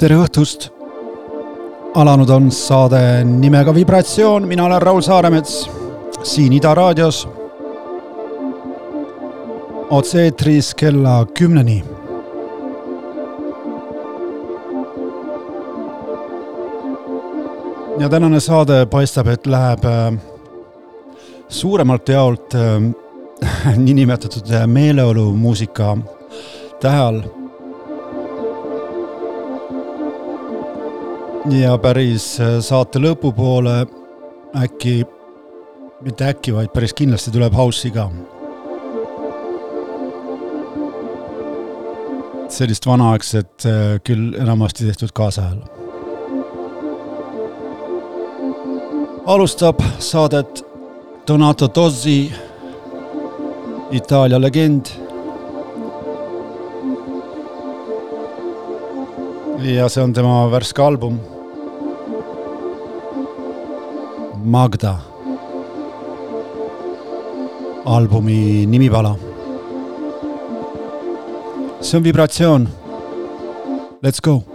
tere õhtust! alanud on saade nimega Vibratsioon, mina olen Raul Saaremets siin Ida raadios. otse-eetris kella kümneni. ja tänane saade paistab, et läheb äh, suuremalt jaolt äh, niinimetatud meeleolumuusika tähe all ja päris äh, saate lõpupoole äkki, mitte äkki, vaid päris kindlasti tuleb house'i ka. sellist vanaaegset, äh, küll enamasti tehtud kaasajal. alustab saadet Donato Tozzi, Itaalia legend. Ja see on tema värske album Magda. albumi nimipala. see on vibratsioon. Let's go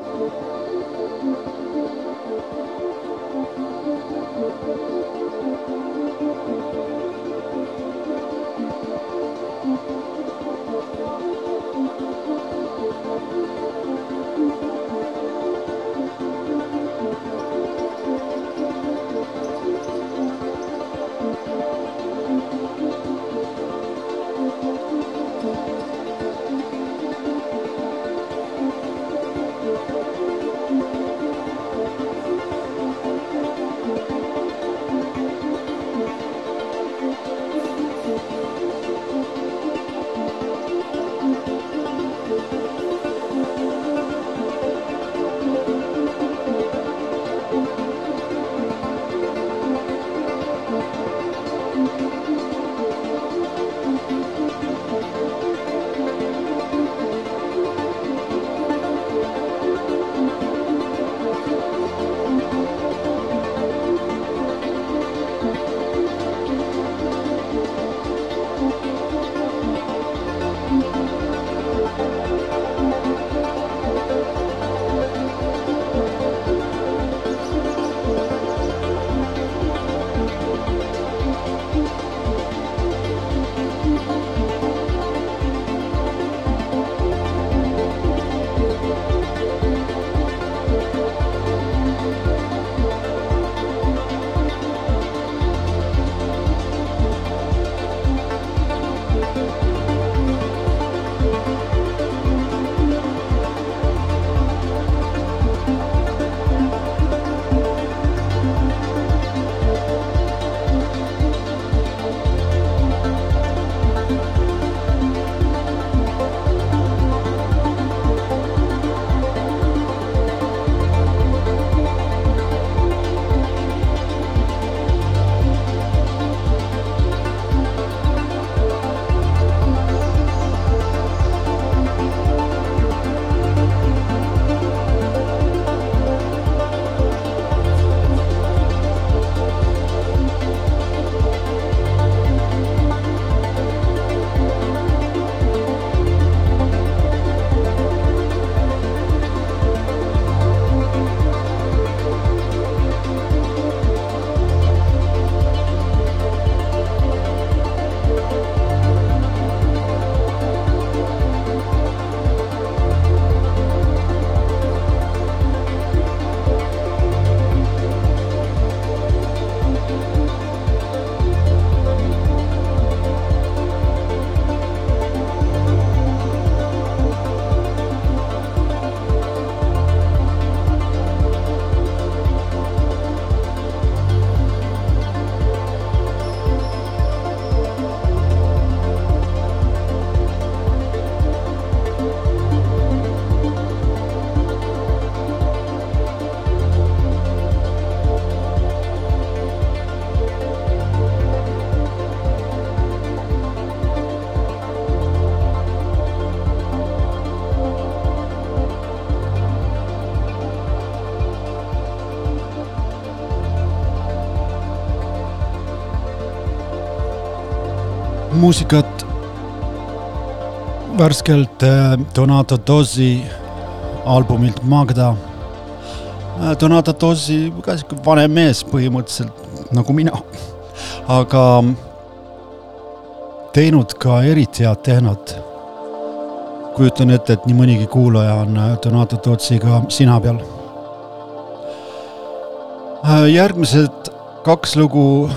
muusikat värskelt äh, Donato Dozzi albumilt Magda. Äh, Donato Dozzi ka sihuke vanem mees põhimõtteliselt nagu mina, aga teinud ka eriti head tehnot. kujutan ette, et nii mõnigi kuulaja on äh, Donato Dozziga sina peal. järgmised kaks lugu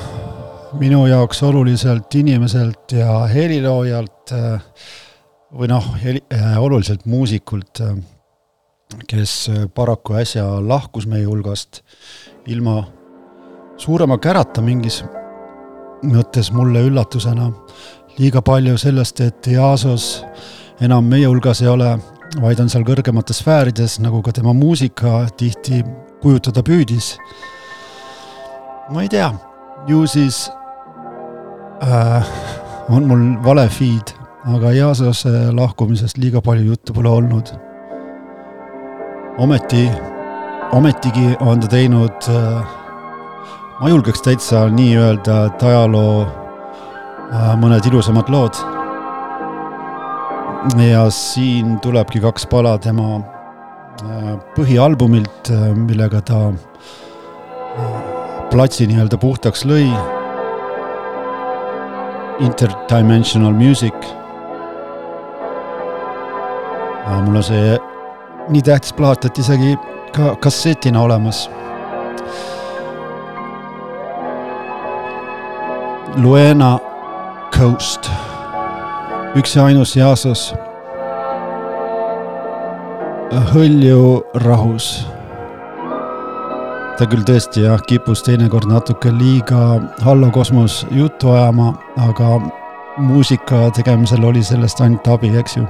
minu jaoks oluliselt inimeselt ja heliloojalt või noh, oluliselt muusikult kes äh, paraku äsja lahkus meie hulgast ilma suurema kärata mingis mõttes mulle üllatusena. liiga palju sellest, et Jasos enam meie hulgas ei ole, vaid on seal kõrgemates sfäärides, nagu ka tema muusika tihti kujutada püüdis. ma ei tea, ju siis äh, on mul vale feed, aga Jasose lahkumisest liiga palju juttu pole olnud ometi, ometigi on ta teinud, äh, ma julgeks täitsa nii öelda, et ajaloo äh, mõned ilusamad lood. ja siin tulebki kaks pala tema äh, põhialbumilt, millega ta platsi nii-öelda puhtaks lõi. Interdimensional Music. mul on see nii tähtis plaat, et isegi ka kassetina olemas. Luena Coast, üks ja ainus Jaasos. hõlju rahus. Ta küll tõesti jah, kipus teinekord natuke liiga Hallo Kosmos juttu ajama, aga muusika tegemisel oli sellest ainult abi, eks ju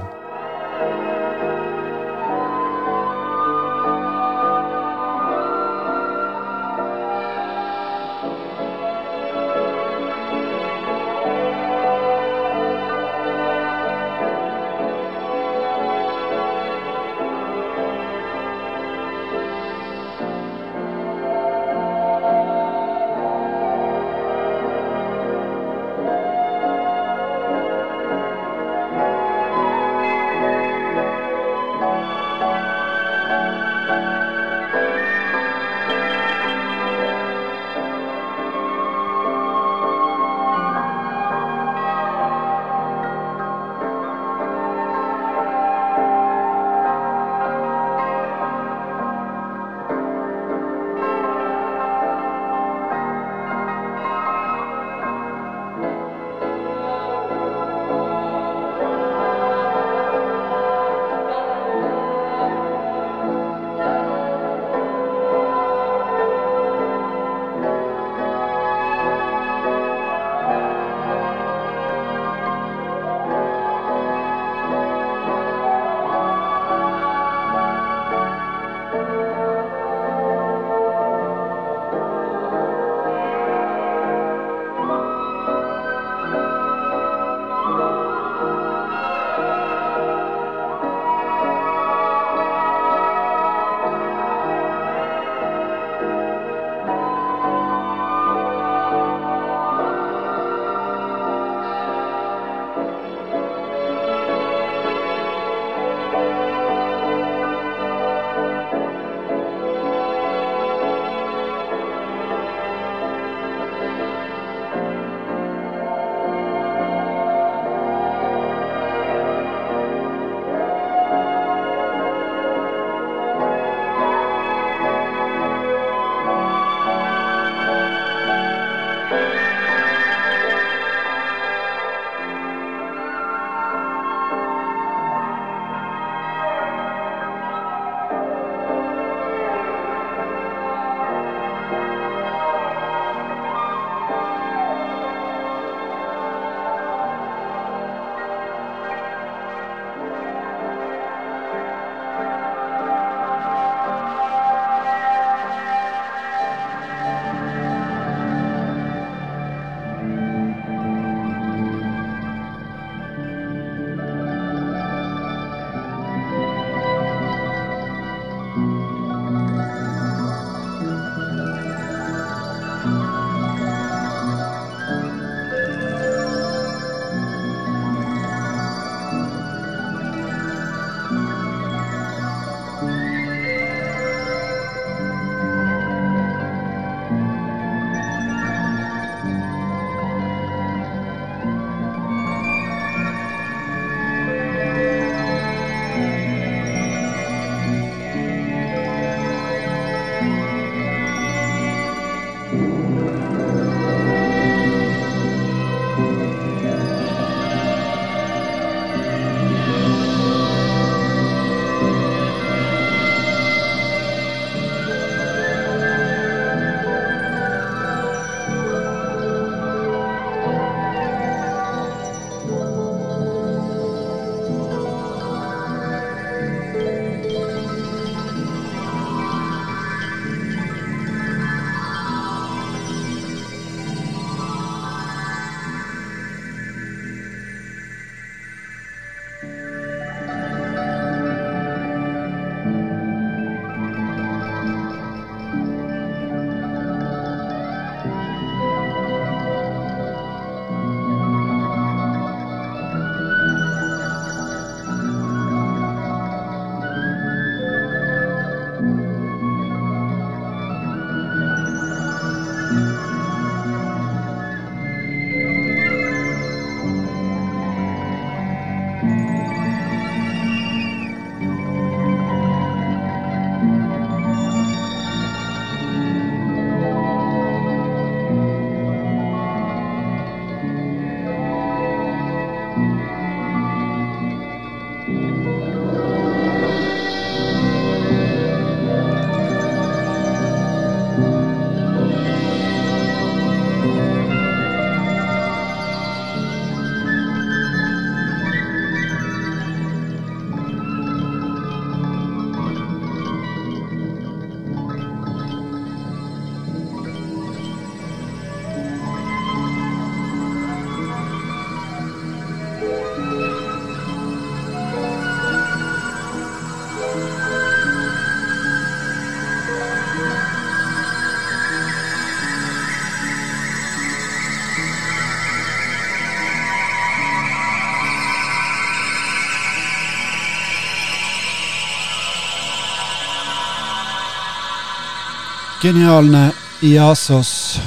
geniaalne Iassos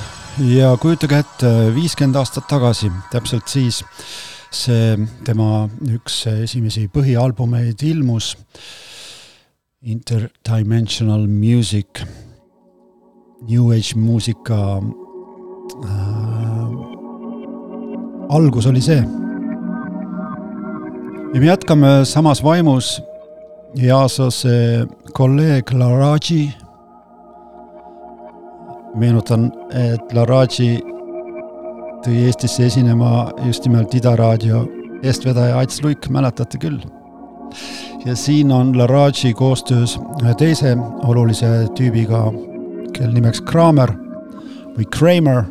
ja kujutage ette, viiskümmend aastat tagasi, täpselt siis see tema üks esimesi põhialbumeid ilmus. Interdimensional Music, New Age muusika äh, algus oli see. ja me jätkame samas vaimus. Iasose kolleeg Laraji meenutan, et Laraji tõi Eestisse esinema just nimelt Ida raadio eestvedaja Ats Luik, mäletate küll. ja siin on Laraji koostöös ühe teise olulise tüübiga, kelle nimeks Kramer või Kramer.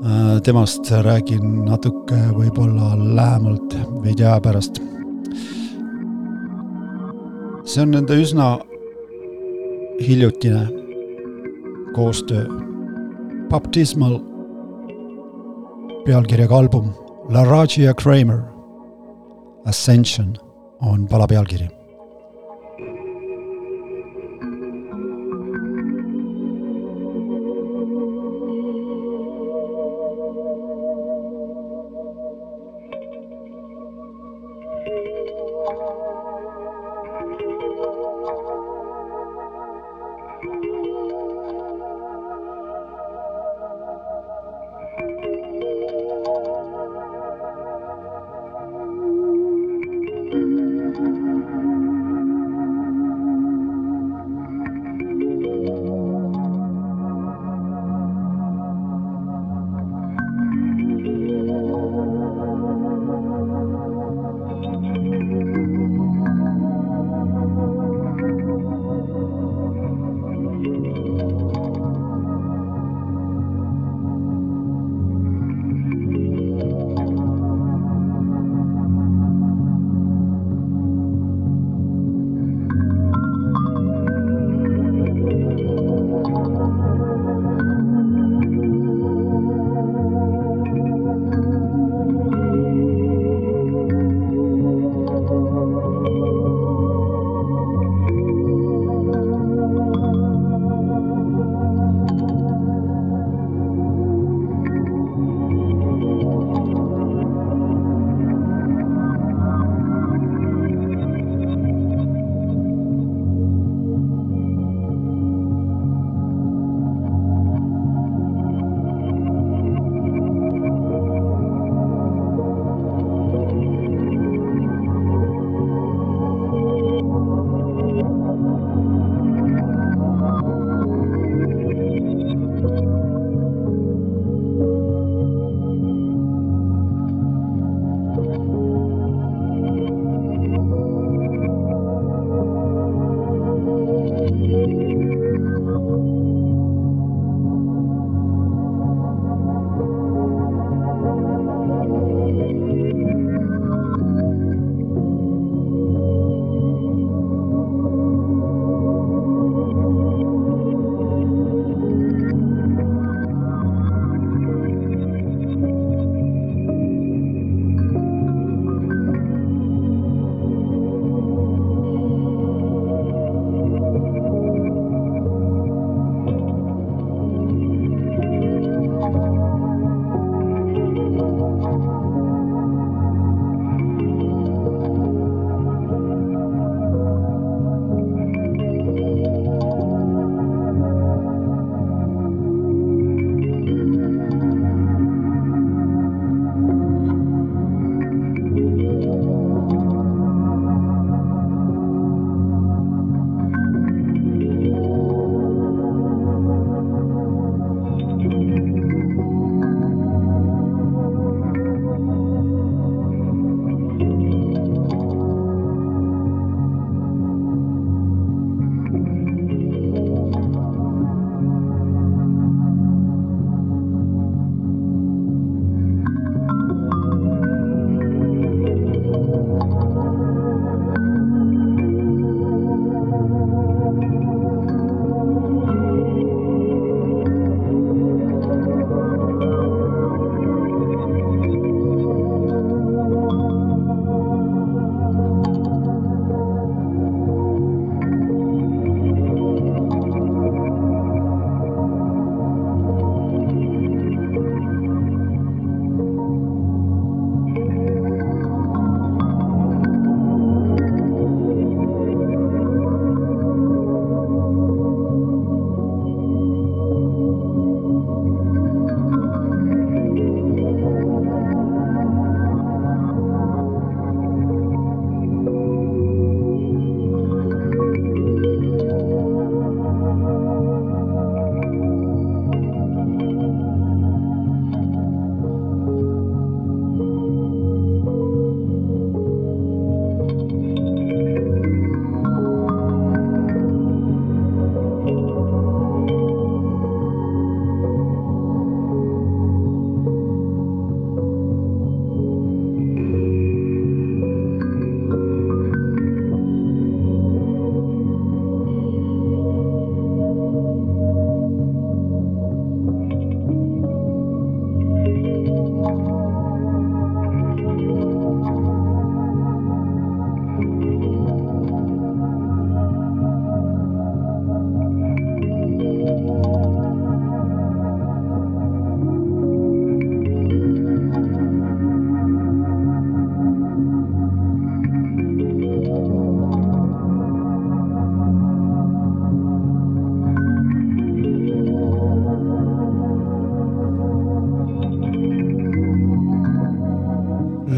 Äh, temast räägin natuke võib-olla lähemalt veidi aja pärast. see on nende üsna hiljutine koostöö. Baptismal. Pealkirjaga album. La Ragia Kramer. Ascension on pala pealkiri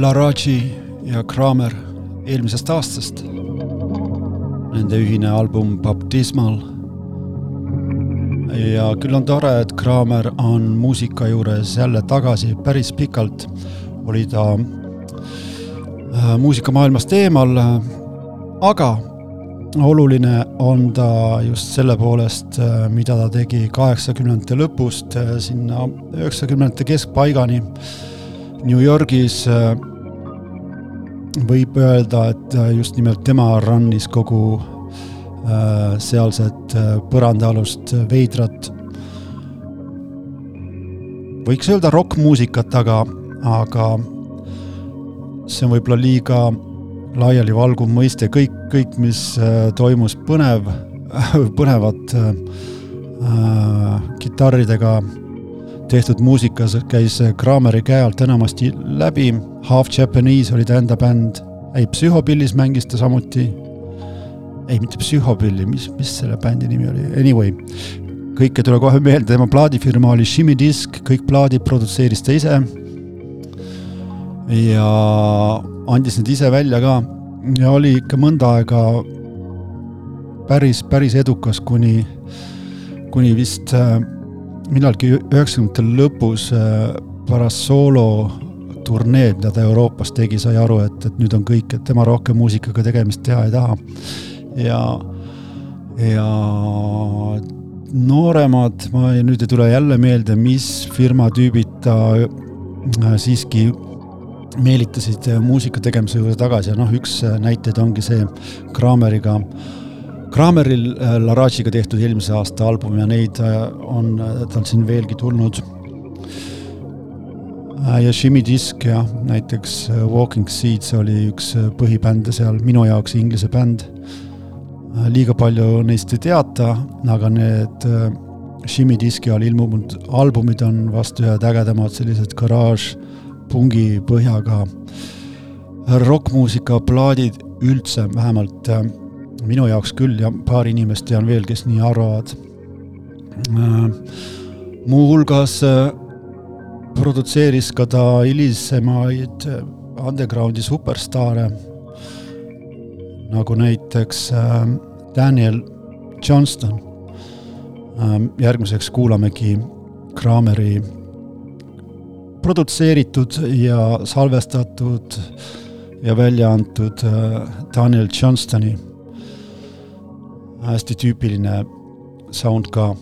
Laraji ja Kramer eelmisest aastast. Nende ühine album Baptismal. ja küll on tore, et Kramer on muusika juures jälle tagasi, päris pikalt oli ta äh, muusikamaailmast eemal, aga oluline on ta just selle poolest, äh, mida ta tegi kaheksakümnendate lõpust äh, sinna üheksakümnendate keskpaigani New Yorgis võib öelda, et äh, just nimelt tema run'is kogu äh, sealset põrandaalust veidrat, võiks öelda rokkmuusikat, aga, aga see on võib-olla liiga laialivalguv mõiste, kõik, kõik, mis toimus põnev, põnevat äh, kitarridega tehtud muusikas käis Krameri käe alt enamasti läbi, Half Japanese oli ta enda bänd, ei, Psühhopillis mängis ta samuti, ei, mitte Psühhopilli, mis, mis selle bändi nimi oli, anyway, kõik ei tule kohe meelde, tema plaadifirma oli Shimmy Disc, kõik plaadid produtseeris ta ise. Ja andis need ise välja ka. Ja oli ikka mõnda aega päris, päris edukas, kuni, kuni vist äh, millalgi üheksakümnendate lõpus äh, pärast sooloturneed, mida ta Euroopas tegi, sai aru, et, et nüüd on kõik, et tema rohkem muusikaga tegemist teha ei taha. ja, ja nooremad, ma ei, nüüd ei tule jälle meelde, mis firma tüübid ta äh, siiski meelitasid muusika tegemise juurde tagasi ja noh, üks näiteid ongi see Krameriga äh, Krameril äh, Larachiga tehtud eelmise aasta album ja neid äh, on äh, tal siin veelgi tulnud. ja Shimmy Disk jah, näiteks Walking Seeds oli üks põhibände seal, minu jaoks Inglise bänd. liiga palju neist ei teata, aga need Shimmy Diski all ilmunud albumid on vast ühed ägedamad sellised garaaž pungi põhjaga rokkmuusika plaadid üldse, vähemalt minu jaoks küll ja paar inimest tean veel, kes nii arvavad. Äh, muuhulgas äh, produtseeris ka ta hilisemaid äh, undergroundi superstaare, nagu näiteks Daniel Johnston. järgmiseks kuulamegi Krameri produtseeritud ja salvestatud ja välja antud Daniel Johnstoni hästi tüüpiline sound ka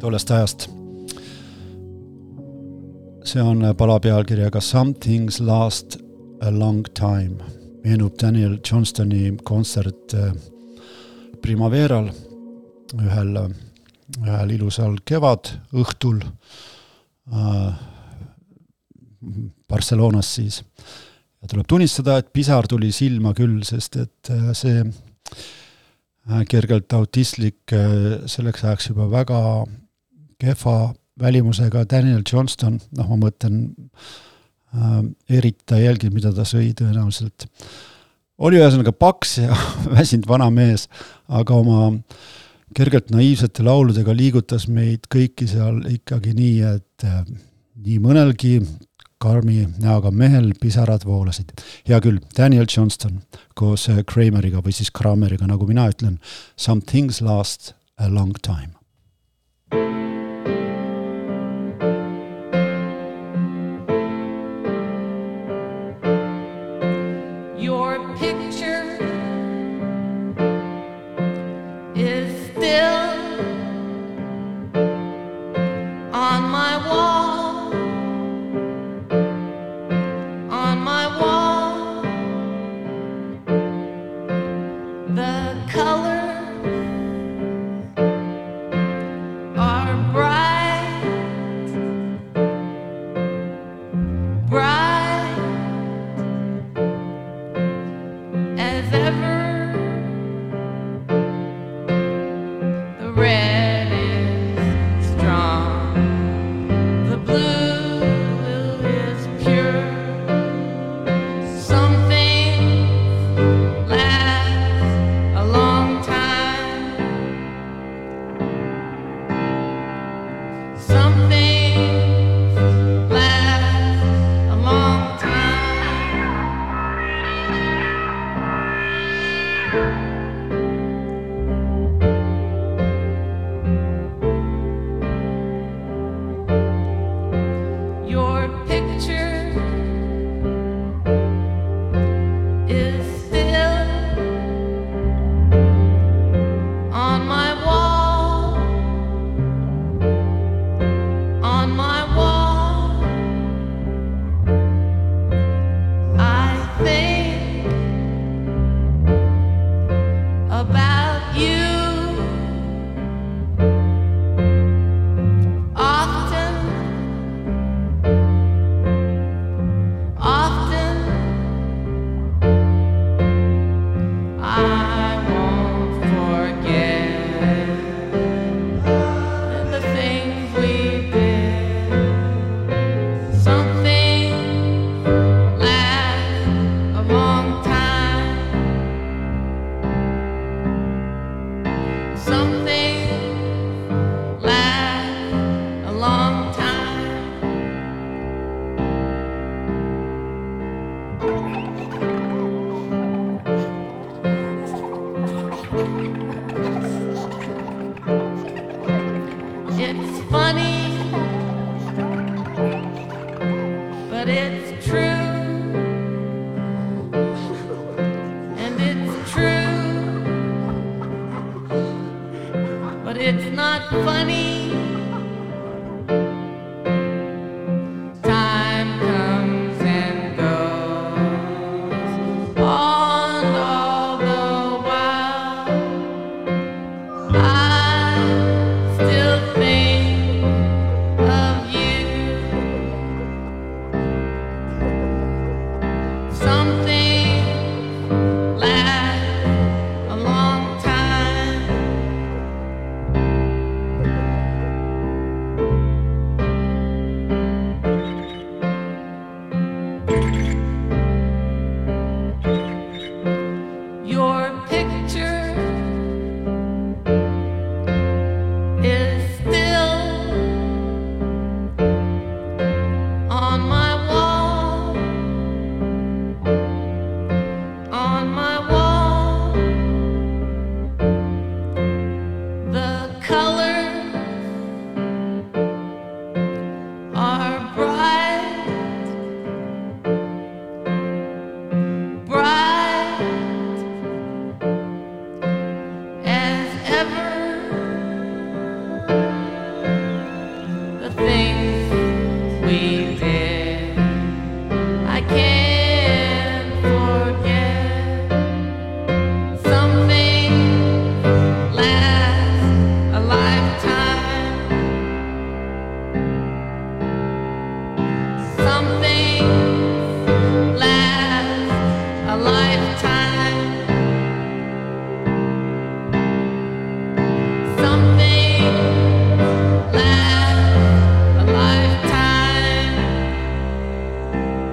tollest ajast. see on pala pealkirjaga Something's last a long time, meenub Daniel Johnstoni kontsert äh, Primaveral ühel, ühel ilusal kevadõhtul äh, Barcelonas siis. ja tuleb tunnistada, et pisar tuli silma küll, sest et äh, see Äh, kergelt autistlik, äh, selleks ajaks juba väga kehva välimusega Daniel Johnston, noh, ma mõtlen äh,, eriti ta ei jälginud, mida ta sõi tõenäoliselt. oli ühesõnaga paks ja väsinud vana mees, aga oma kergelt naiivsete lauludega liigutas meid kõiki seal ikkagi nii, et äh, nii mõnelgi karmi näoga mehel pisarad voolasid. hea küll, Daniel Johnston koos Krameriga või siis Krameriga, nagu mina ütlen, Some things last a long time.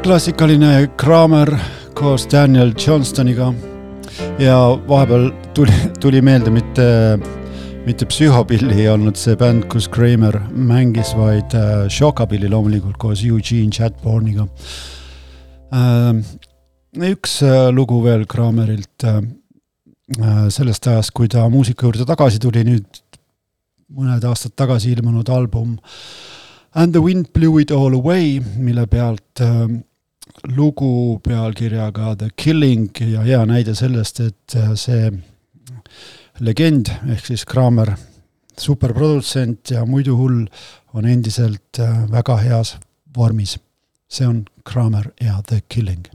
Klassikaline Kramer koos Daniel Johnstoniga ja vahepeal tuli, tuli meelde mitte, mitte Psühhopilli ei olnud see bänd, kus Kramer mängis, vaid äh, Shockabilly loomulikult koos Eugene Chatborniga äh,. üks äh, lugu veel Kramerilt äh, äh, sellest ajast, kui ta muusika juurde tagasi tuli, nüüd mõned aastad tagasi ilmunud album And the wind blew it all away, mille pealt äh, lugu pealkirjaga The Killing ja hea näide sellest, et äh, see legend ehk siis Kramer, superprodutsent ja muidu hull, on endiselt äh, väga heas vormis. see on Kramer ja The Killing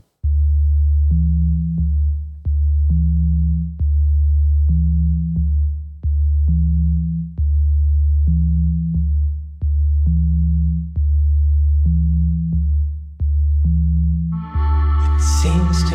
Seems to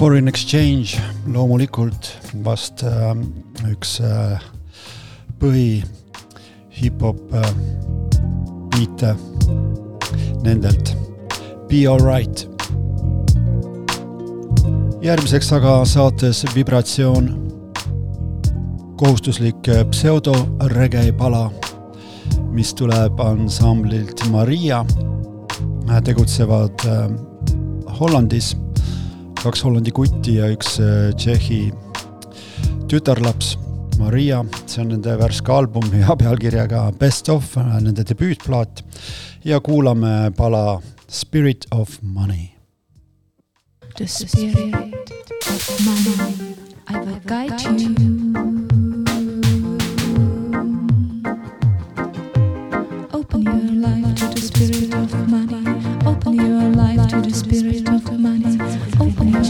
Foreign Exchange loomulikult vast äh, üks äh, põhi hip-hop äh, biite nendelt. Be alright. järgmiseks aga saates vibratsioon, kohustuslik äh, pseudo-rege pala, mis tuleb ansamblilt Maria, tegutsevad äh, Hollandis kaks Hollandi kutti ja üks äh, Tšehhi tütarlaps, Maria, see on nende värske album ja pealkirjaga Best of, nende debüütplaat ja kuulame pala Spirit of Money. The spirit of money, I will guide you. Open your life to the spirit of money. Open your life to the spirit of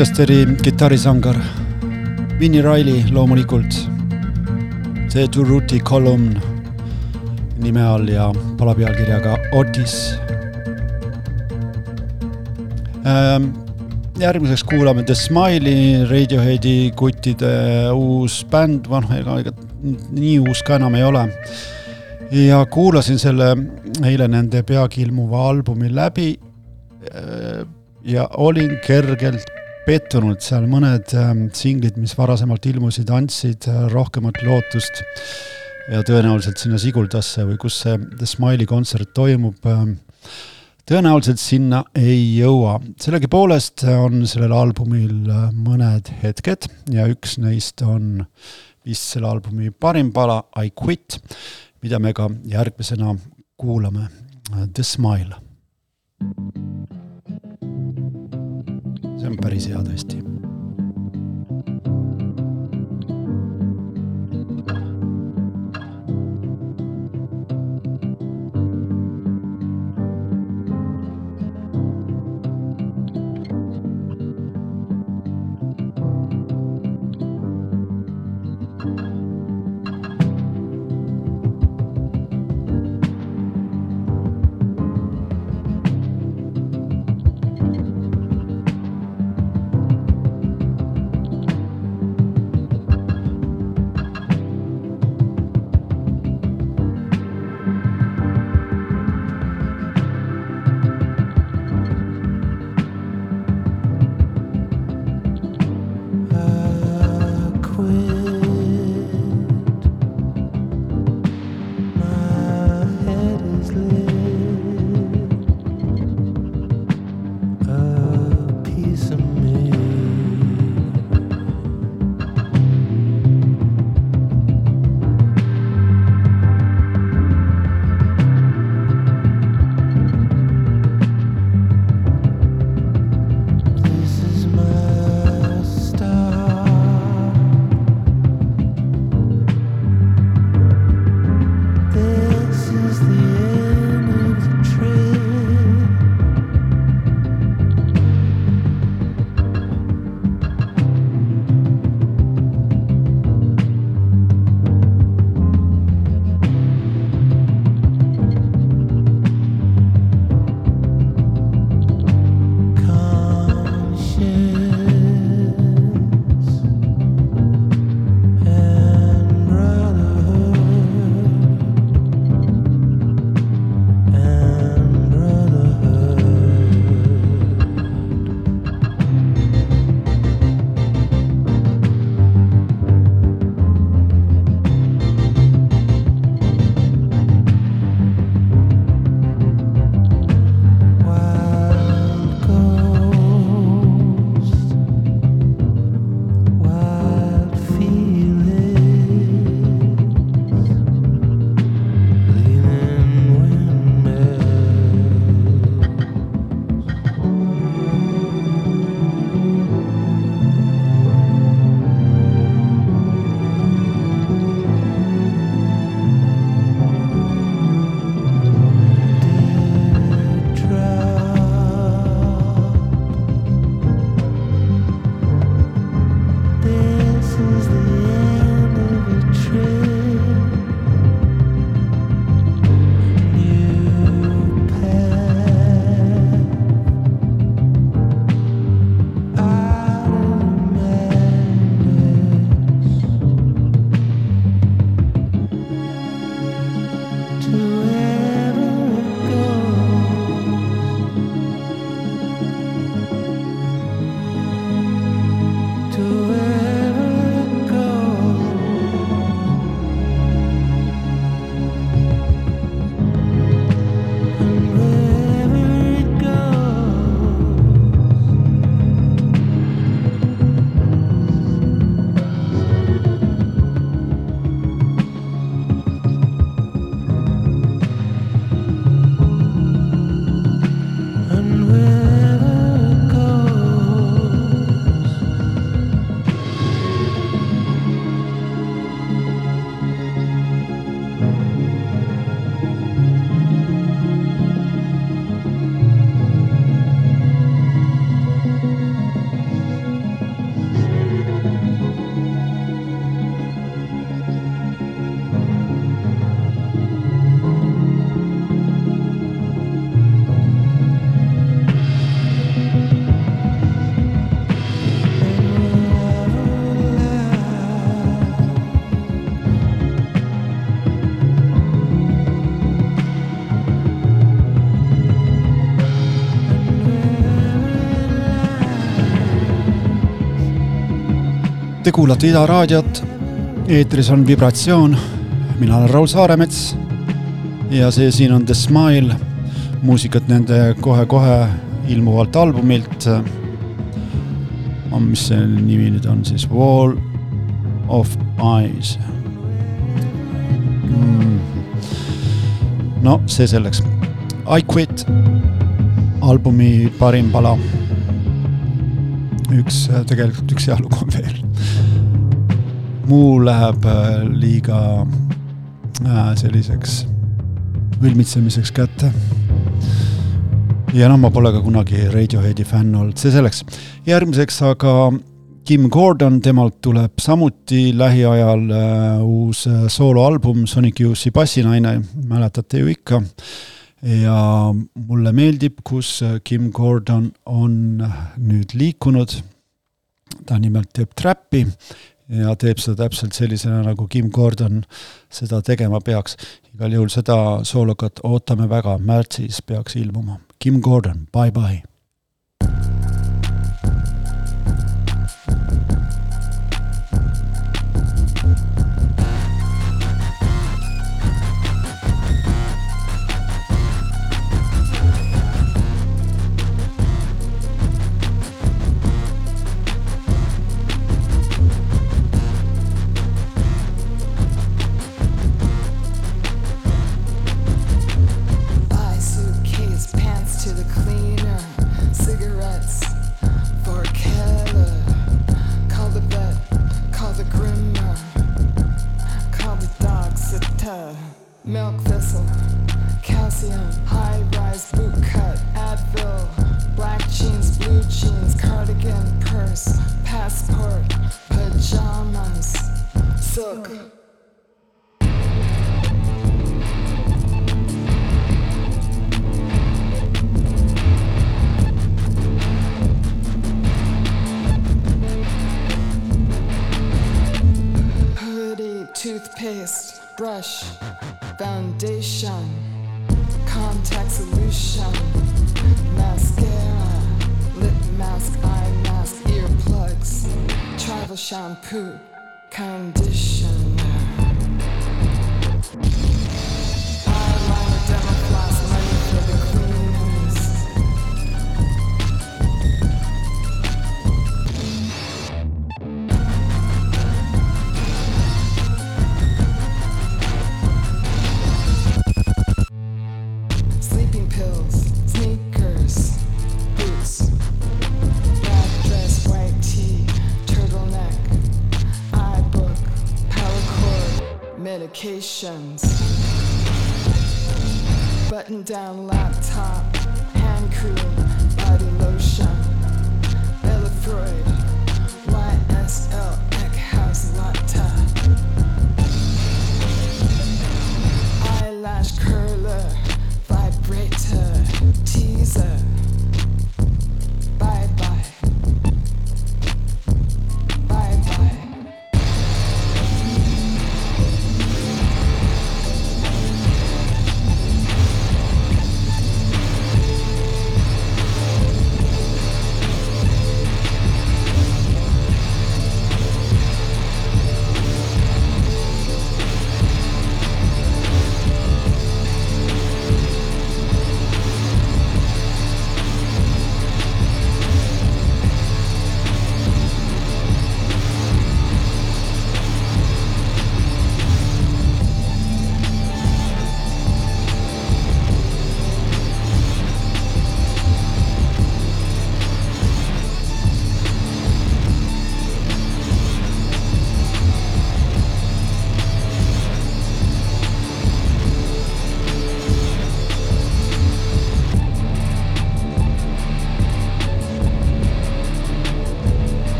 Manchesteri kitarrisangar Vinnie Riley loomulikult. see Duruti kolumn nime all ja pala pealkirjaga Otis ähm,. järgmiseks kuulame The Smile'i, Radioheadi kuttide uus bänd, noh, ega, ega nii uus ka enam ei ole. ja kuulasin selle eile nende peagi ilmuva albumi läbi. Äh, ja olin kergelt pettunud, seal mõned ähm, singlid, mis varasemalt ilmusid, andsid äh, rohkemat lootust. ja tõenäoliselt sinna Siguldasse või kus see The Smile'i kontsert toimub, ähm, tõenäoliselt sinna ei jõua. sellegipoolest on sellel albumil äh, mõned hetked ja üks neist on vist selle albumi parim pala I Quit, mida me ka järgmisena kuulame, The Smile see on päris hea tõesti Te kuulate Ida raadiot, eetris on Vibratsioon, mina olen Raul Saaremets. Ja see siin on The Smile, muusikat nende kohe-kohe ilmuvalt albumilt. mis see nimi nüüd on siis, Wall of Eyes mm.. no see selleks, I Quit, albumi parim pala. Üks, tegelikult üks hea lugu on veel. Muu läheb äh, liiga äh, selliseks ülmitsemiseks kätte. ja noh, ma pole ka kunagi Radioheadi fänn olnud, see selleks. järgmiseks aga Kim Gordon, temalt tuleb samuti lähiajal äh, uus äh, sooloalbum Sonic Youth'i bassinaine, mäletate ju ikka. ja mulle meeldib, kus Kim Gordon on nüüd liikunud. ta nimelt teeb trappi ja teeb seda täpselt sellisena, nagu Kim Gordon seda tegema peaks. igal juhul seda soolokat ootame väga, märtsis peaks ilmuma. Kim Gordon, bye peu, calme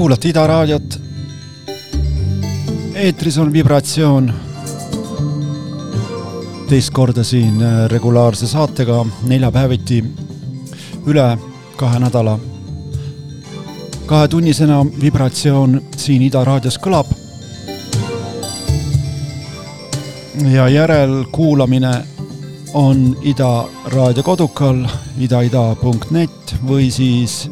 kuulate Ida raadiot. eetris on vibratsioon. teist korda siin äh, regulaarse saatega neljapäeviti üle kahe nädala. kahetunnisena vibratsioon siin Ida raadios kõlab. ja järelkuulamine on Ida raadio kodukal idaida.net või siis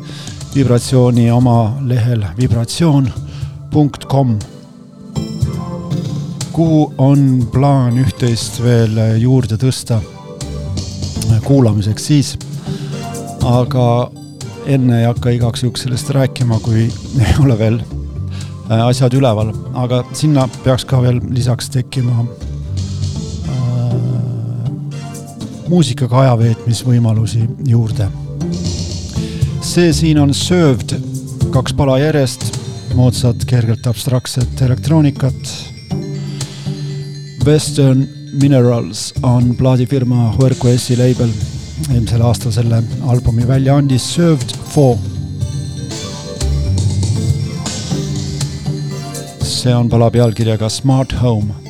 vibratsiooni oma lehel vibratsioon.com, kuhu on plaan üht-teist veel juurde tõsta kuulamiseks siis. aga enne ei hakka igaks juhuks sellest rääkima, kui ei ole veel asjad üleval, aga sinna peaks ka veel lisaks tekkima äh, muusikaga aja veetmisvõimalusi juurde see siin on Served, kaks pala järjest, moodsat, kergelt abstraktset elektroonikat. Western Minerals on plaadifirma Huerquesi label, eelmisel aastal selle albumi välja andis Served Four. see on pala pealkirjaga Smart Home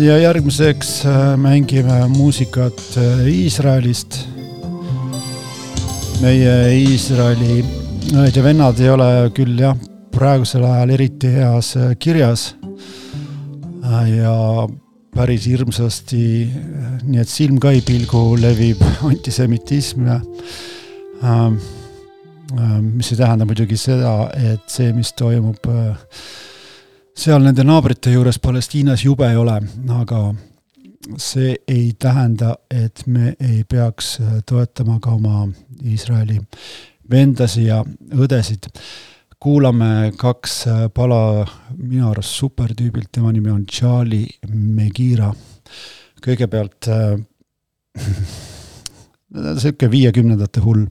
ja järgmiseks äh, mängime muusikat äh, Iisraelist. meie Iisraeli õed ja vennad ei ole küll jah, praegusel ajal eriti heas äh, kirjas. ja päris hirmsasti, nii et silm ka ei pilgu, levib antisemitism ja mis ei tähenda muidugi seda, et see, mis toimub äh, seal nende naabrite juures Palestiinas jube ei ole, aga see ei tähenda, et me ei peaks äh, toetama ka oma Iisraeli vendasi ja õdesid. kuulame kaks äh, pala minu arust supertüübilt, tema nimi on Charlie Megira. kõigepealt äh, sihuke viiekümnendate hull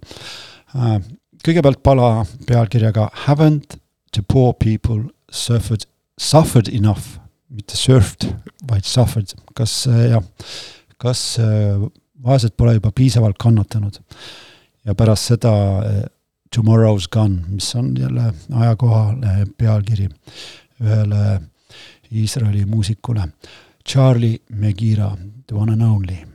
äh,. kõigepealt pala pealkirjaga Haven't the poor people suffered suffered enough, mitte surfed, vaid suffered, kas äh, jah, kas äh, vaesed pole juba piisavalt kannatanud. ja pärast seda äh, Tomorrow's Gone, mis on jälle ajakohale pealkiri ühele Iisraeli muusikule. Charlie Megira, the one and only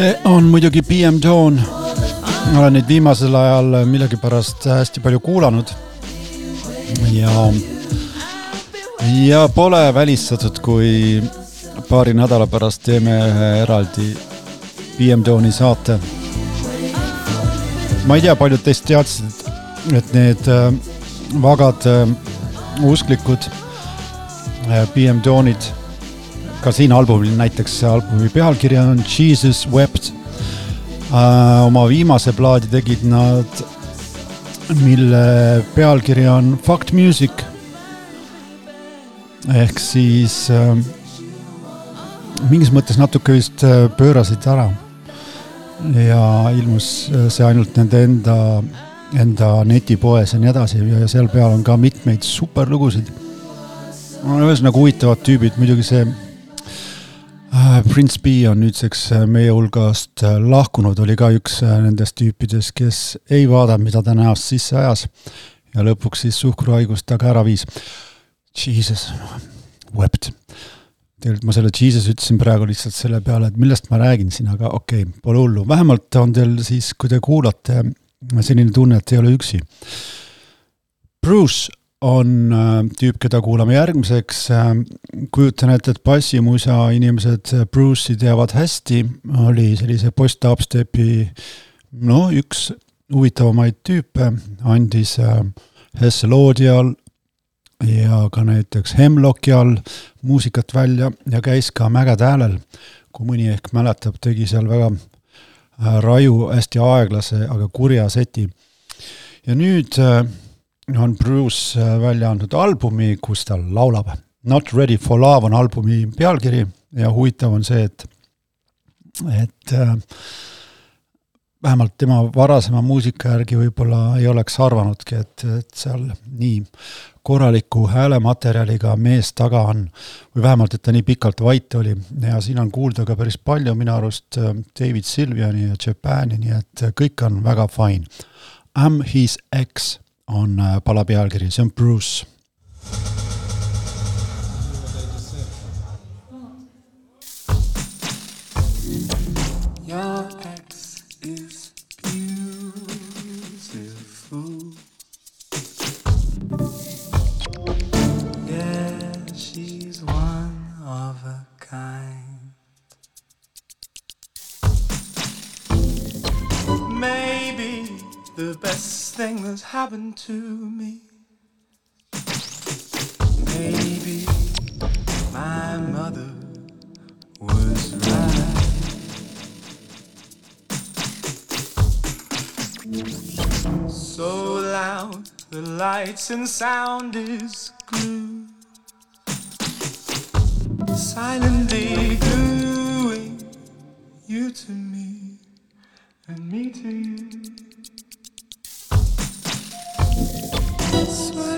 see on muidugi BM Dawn. olen neid viimasel ajal millegipärast hästi palju kuulanud. ja, ja pole välistatud, kui paari nädala pärast teeme ühe eraldi BM Dawni saate. ma ei tea, paljud teist teadsid, et need äh, vagad äh, usklikud äh, BM Dawnid ka siin albumil näiteks albumi pealkiri on Jesus Wept äh,. oma viimase plaadi tegid nad, mille pealkiri on Fucked Music. ehk siis äh, mingis mõttes natuke vist äh, pöörasid ära. ja ilmus äh, see ainult nende enda, enda netipoes ja nii edasi ja seal peal on ka mitmeid superlugusid. ühesõnaga huvitavad tüübid, muidugi see Prince B on nüüdseks äh, meie hulgast äh, lahkunud, oli ka üks nendest tüüpidest, kes ei vaadanud, mida ta näost sisse ajas ja lõpuks siis suhkruhaigust taga ära viis. Jesus, wept. tegelikult ma selle Jesus ütlesin praegu lihtsalt selle peale, et millest ma räägin siin, aga okei okay,, pole hullu, vähemalt on teil siis, kui te kuulate, selline tunne, et ei ole üksi. Bruce on äh, tüüp, keda kuulame järgmiseks. Äh, kujutan ette, et bassimuusa inimesed äh, Bruce'i teavad hästi, oli sellise post-upstepi no üks huvitavamaid tüüpe, andis Hesseloodi all ja ka näiteks Hemlocki all muusikat välja ja käis ka Mägede häälel. kui mõni ehk mäletab, tegi seal väga raju, hästi aeglase, aga kurja seti. ja nüüd on Bruce äh, välja andnud albumi, kus ta laulab. Not ready for love on albumi pealkiri ja huvitav on see, et, et äh, vähemalt tema varasema muusika järgi võib-olla ei oleks arvanudki, et, et seal nii korraliku häälematerjaliga mees taga on. või vähemalt, et ta nii pikalt vait oli ja siin on kuulda ka päris palju minu arust äh, David Sylviani ja Japani, nii et kõik on väga fine. I m his ex on äh, pala pealkiri, see on Bruce. Your ex is beautiful. Yeah, she's one of a kind. Maybe the best thing that's happened to me. Maybe my mother was right. So loud, the lights and sound is glued. Silently gluing you to me and me to you. swear.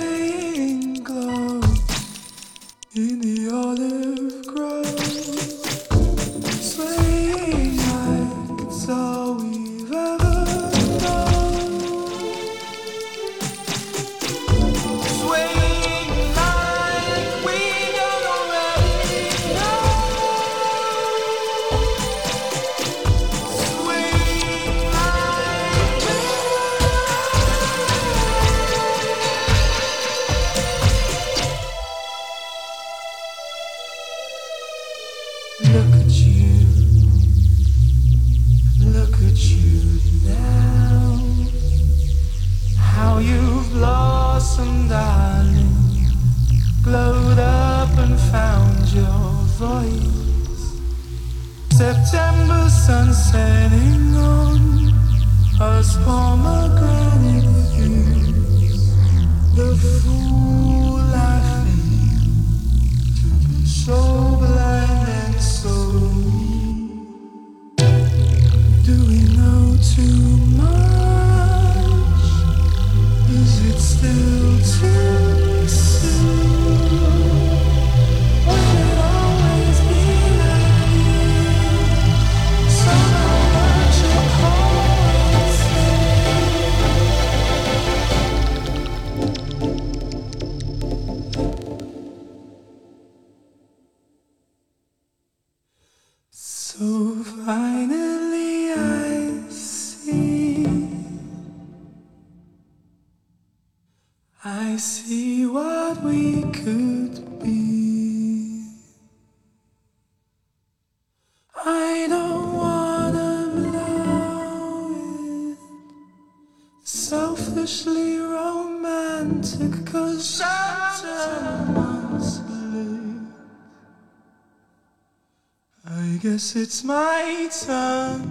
Guess it's my turn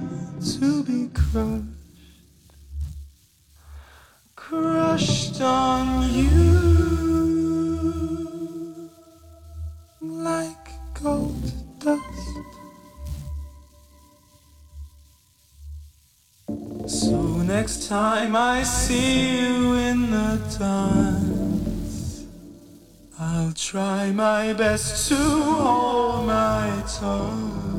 to be crushed. Crushed on you. Like gold dust. So next time I see you in the dance, I'll try my best to hold my tongue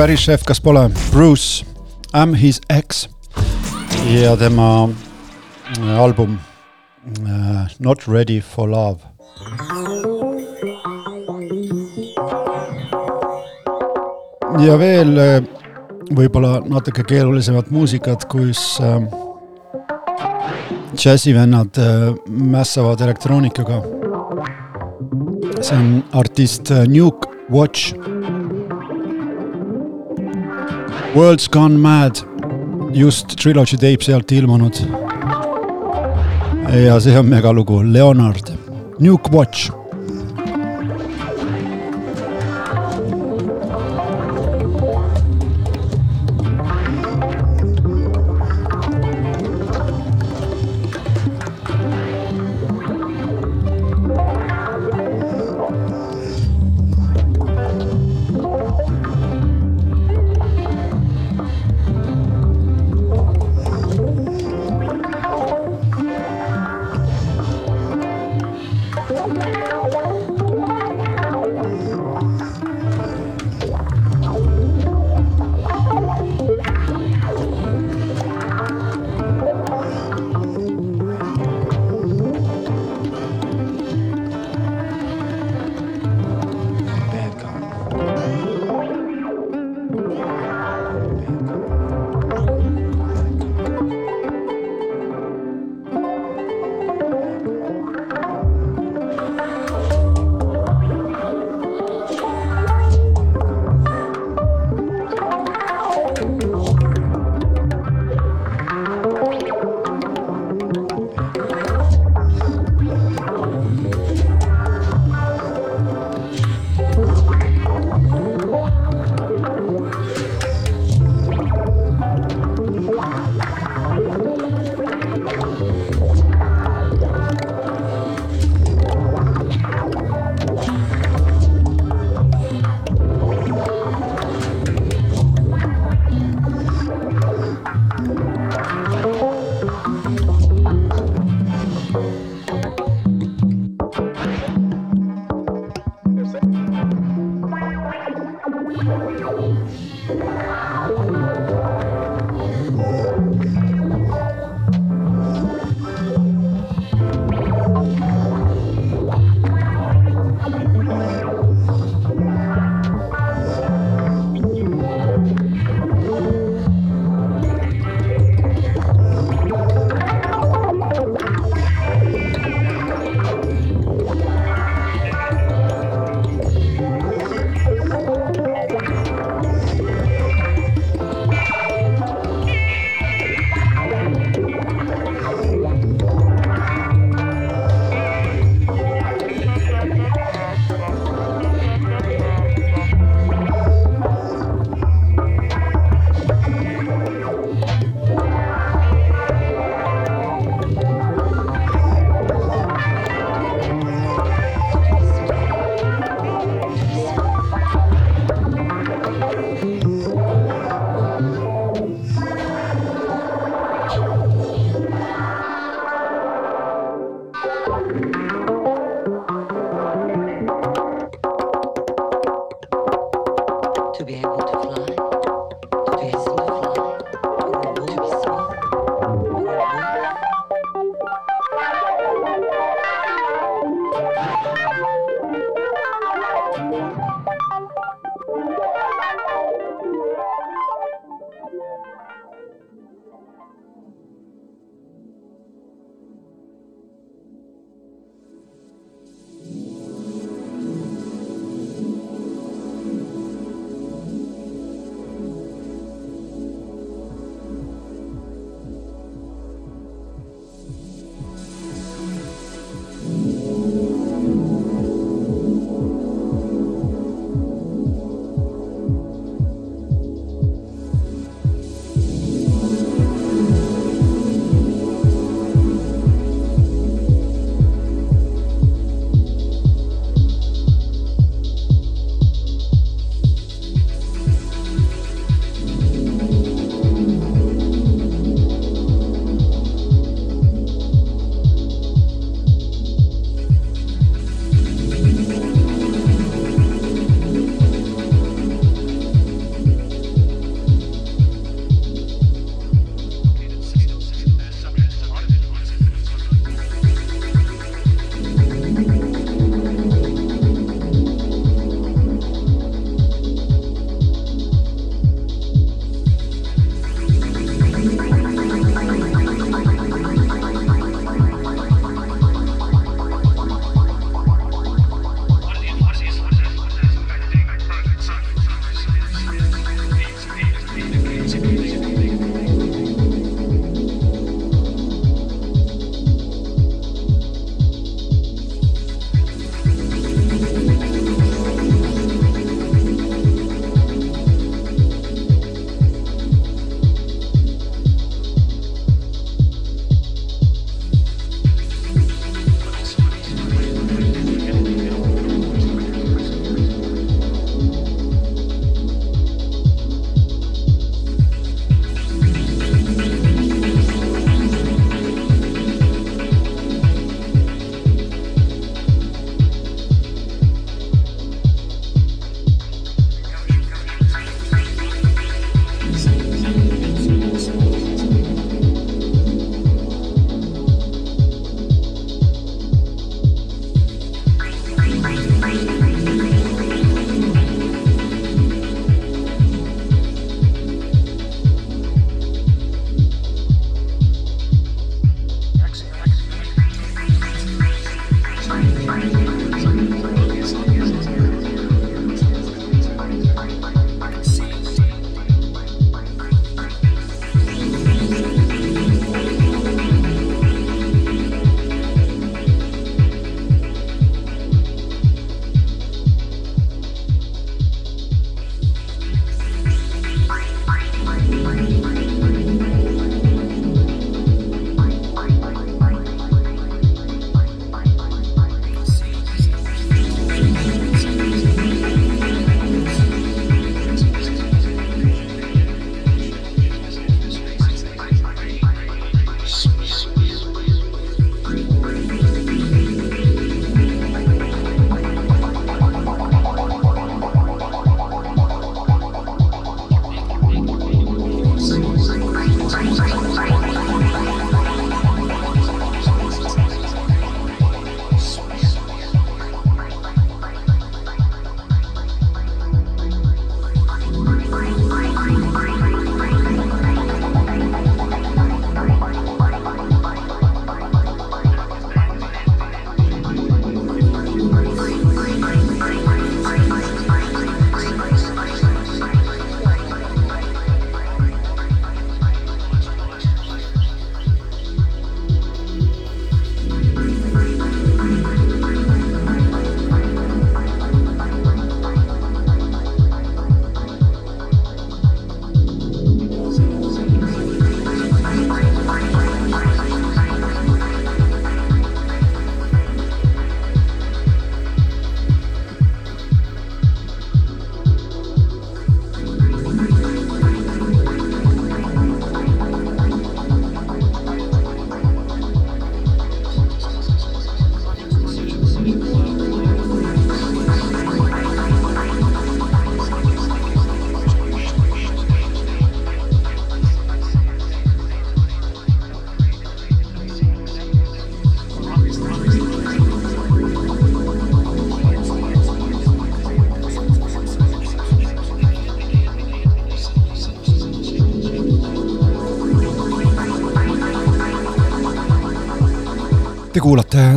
päris šef, kas pole Bruce I m his ex ja tema äh, album äh, Not ready for love. ja veel äh, võib-olla natuke keerulisemat muusikat, kus äh, džässivennad äh, mässavad elektroonikaga. see on artist Nuke Watch World's Gone Mad, just Trilogy tape sealt ilmunud. ja see on megalugu, Leonard, Nuke Watch.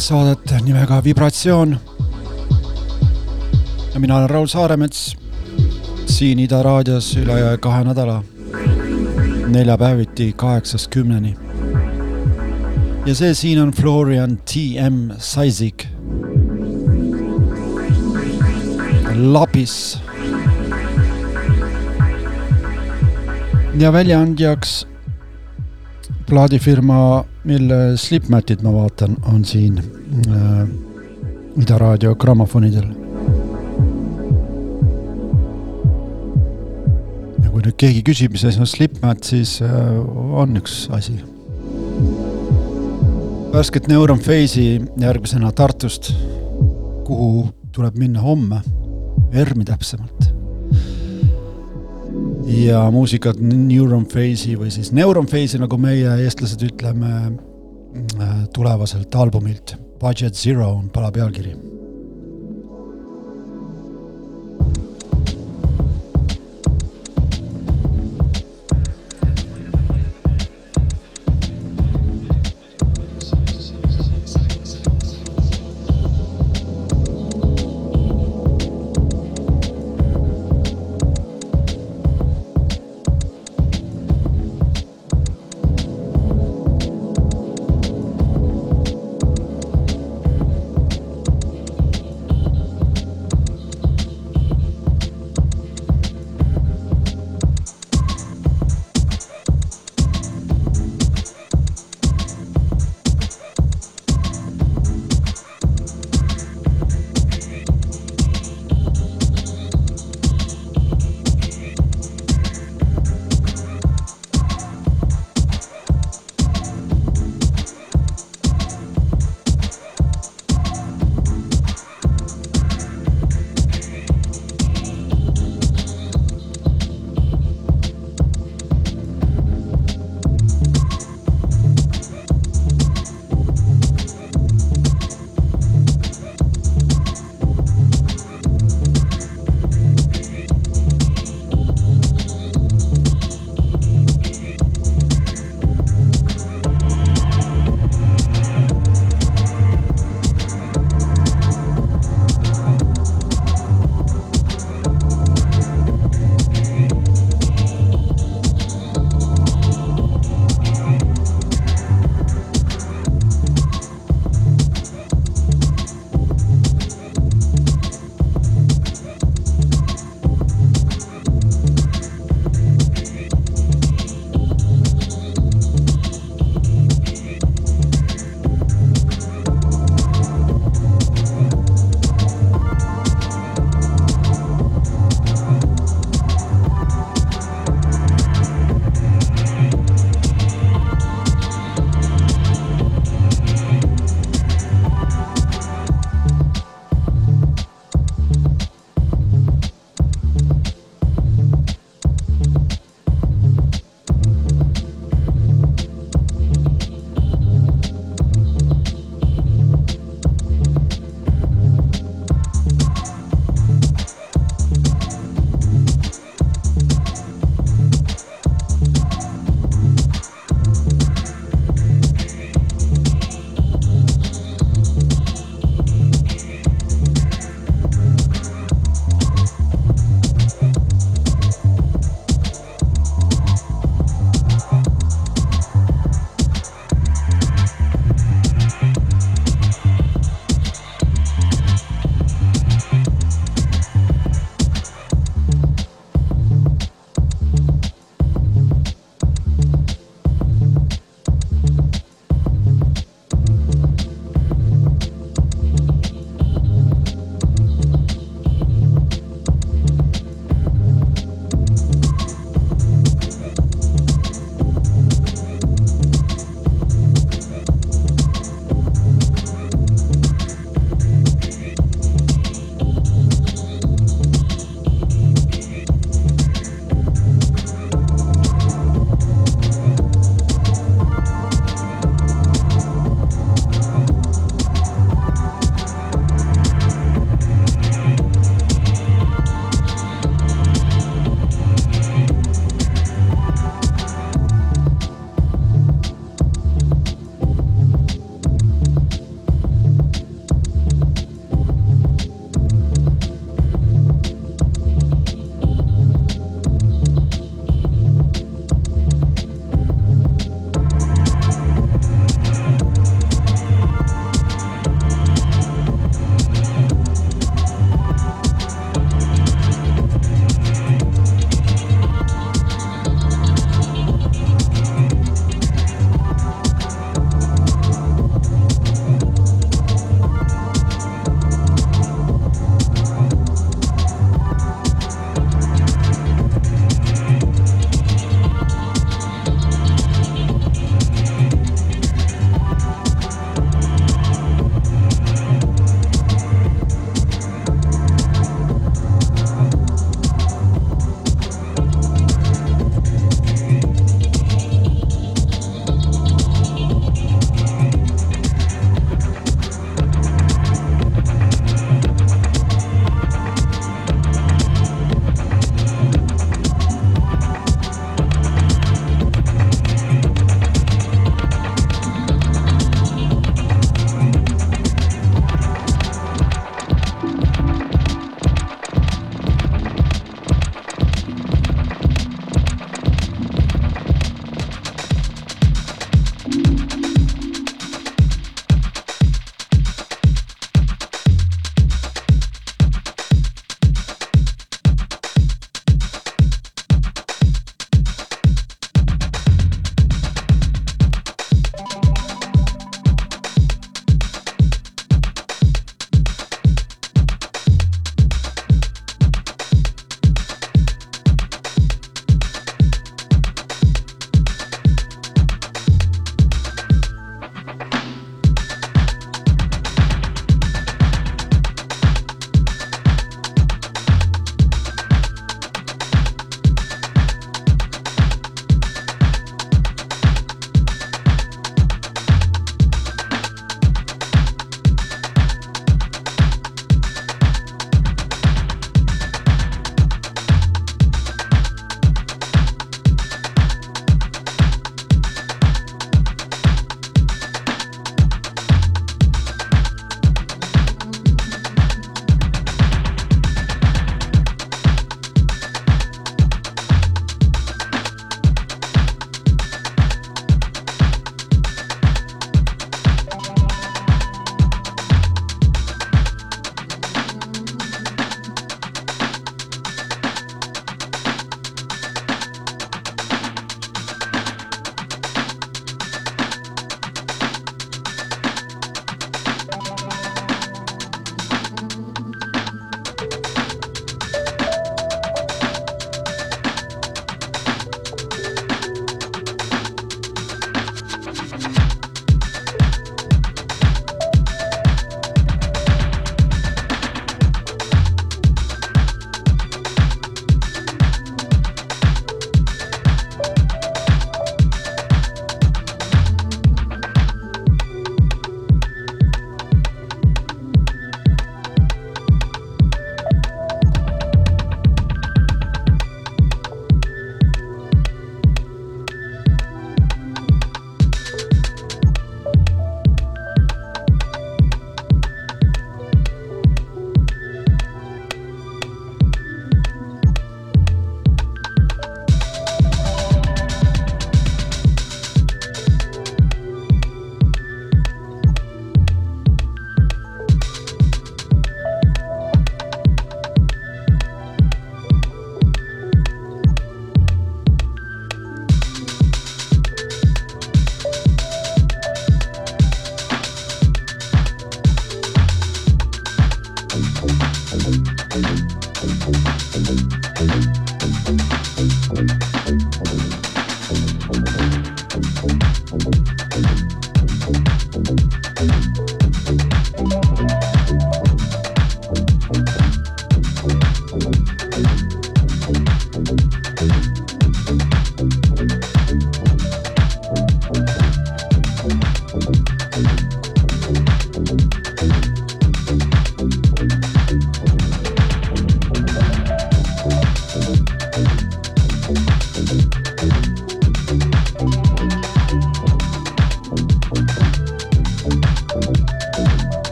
Saadet nimega Vibratsioon. ja mina olen Raul Saaremets siin Ida raadios üle kahe nädala, neljapäeviti kaheksast kümneni. ja see siin on Florian TM Saisik. Lapis. ja väljaandjaks plaadifirma, mille Slipmatit ma vaatan, on siin äh, Ida raadio grammofonidel. ja kui nüüd keegi küsib, mis asi on Slipmat, siis äh, on üks asi. värsket Neuron Phase'i järgmisena Tartust, kuhu tuleb minna homme, ERM-i täpsemalt ja muusikat Neuron Phase'i või siis Neuron Phase'i, nagu meie, eestlased ütleme, tulevaselt albumilt Budget Zero on pala pealkiri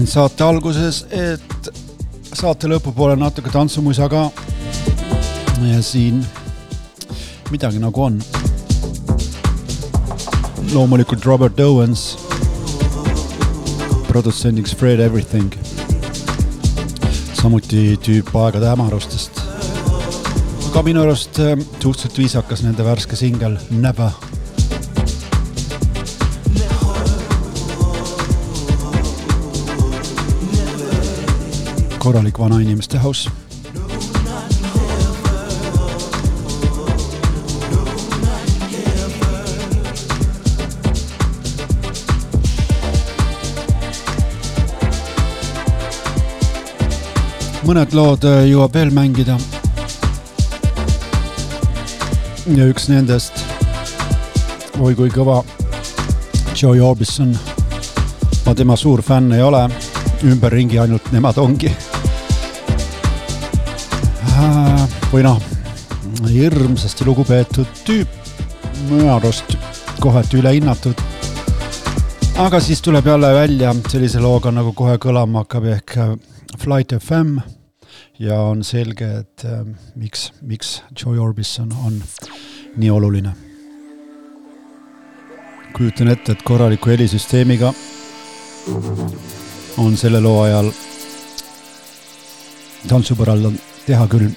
lubasin saate alguses, et saate lõpupoole natuke tantsumuisa ka. ja siin midagi nagu on. loomulikult Robert Owens, produtsendiks Fred Everything. samuti tüüp Aegade hämarustest. ka minu arust äh, suhteliselt viisakas nende värske singel Never korralik vanainimeste house. mõned lood äh, jõuab veel mängida. ja üks nendest, oi kui kõva, Joey Orbison. ma tema suur fänn ei ole, ümberringi ainult nemad ongi või noh, hirmsasti lugupeetud tüüp, minu arust kohati ülehinnatud. aga siis tuleb jälle välja sellise looga, nagu kohe kõlama hakkab, ehk äh, Flight FM ja on selge, et äh, miks, miks Joy Orbison on nii oluline. kujutan ette, et korraliku helisüsteemiga on selle loo ajal tantsupõrandal teha küll.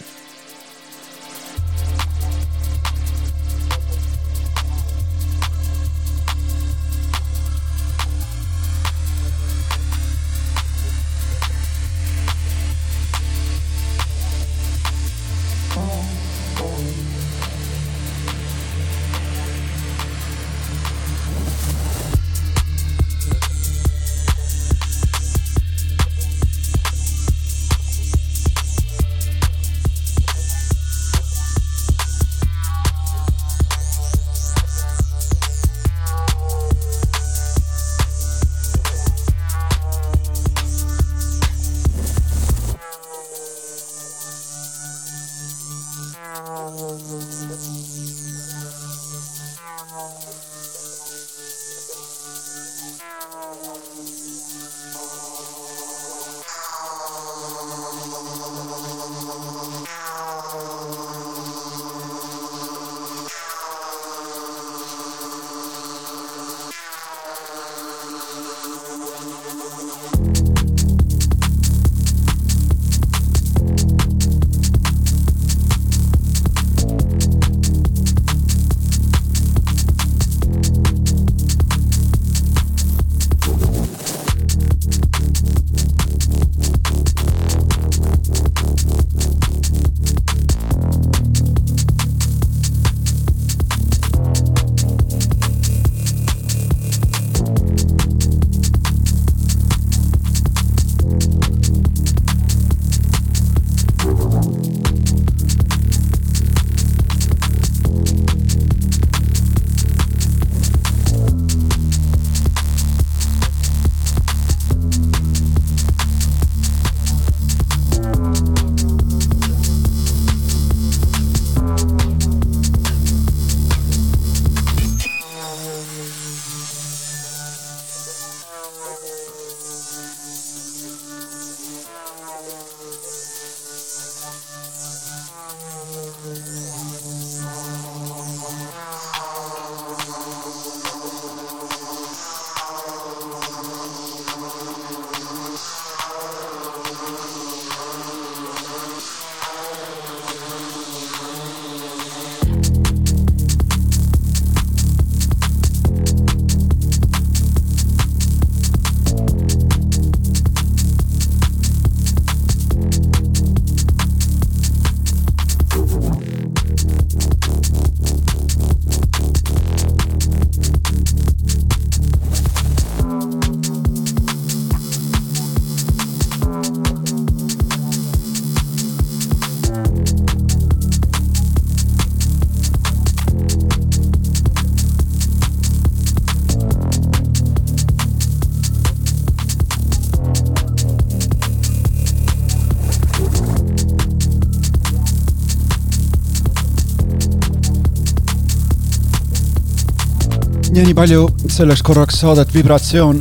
ja nii palju selleks korraks saadet Vibratsioon.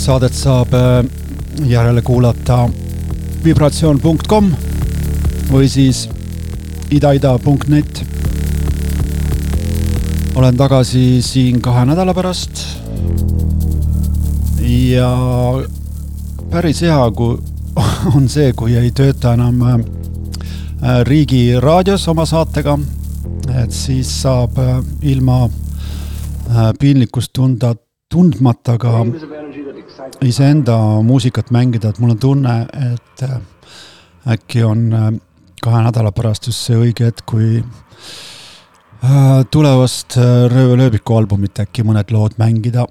saadet saab äh, järele kuulata vibratsioon.com või siis idaida.net. olen tagasi siin kahe nädala pärast. ja päris hea, kui on see, kui ei tööta enam äh, äh, Riigiraadios oma saatega. et siis saab äh, ilma äh, piinlikkust tunda, tundmata ka iseenda muusikat mängida, et mul on tunne, et äh, äkki on kahe nädala pärast just see õige hetk, kui tulevast äh, Rööve Lööbiku albumit äkki mõned lood mängida.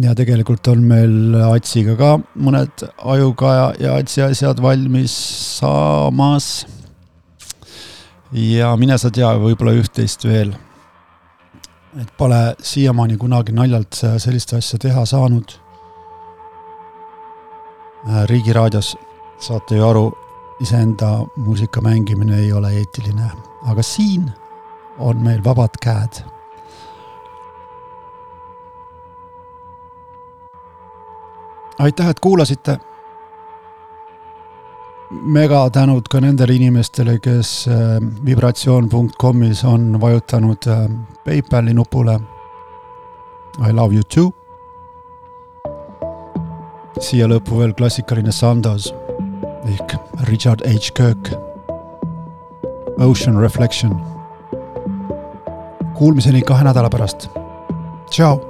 ja tegelikult on meil Atsiga ka mõned Ajuga ja, ja Atsi asjad valmis saamas. Ja mine sa tea, võib-olla üht-teist veel. et pole siiamaani kunagi naljalt sellist asja teha saanud. Äh, riigiraadios saate ju aru, iseenda muusika mängimine ei ole eetiline, aga siin on meil vabad käed. aitäh, et kuulasite. Megatänud ka nendele inimestele, kes äh, vibratsioon.com'is on vajutanud äh, PayPali nupule. I love you too. siia lõppu veel klassikaline Sandoz ehk Richard H Kirk. Ocean Reflection. Kuulmiseni kahe nädala pärast. tšau.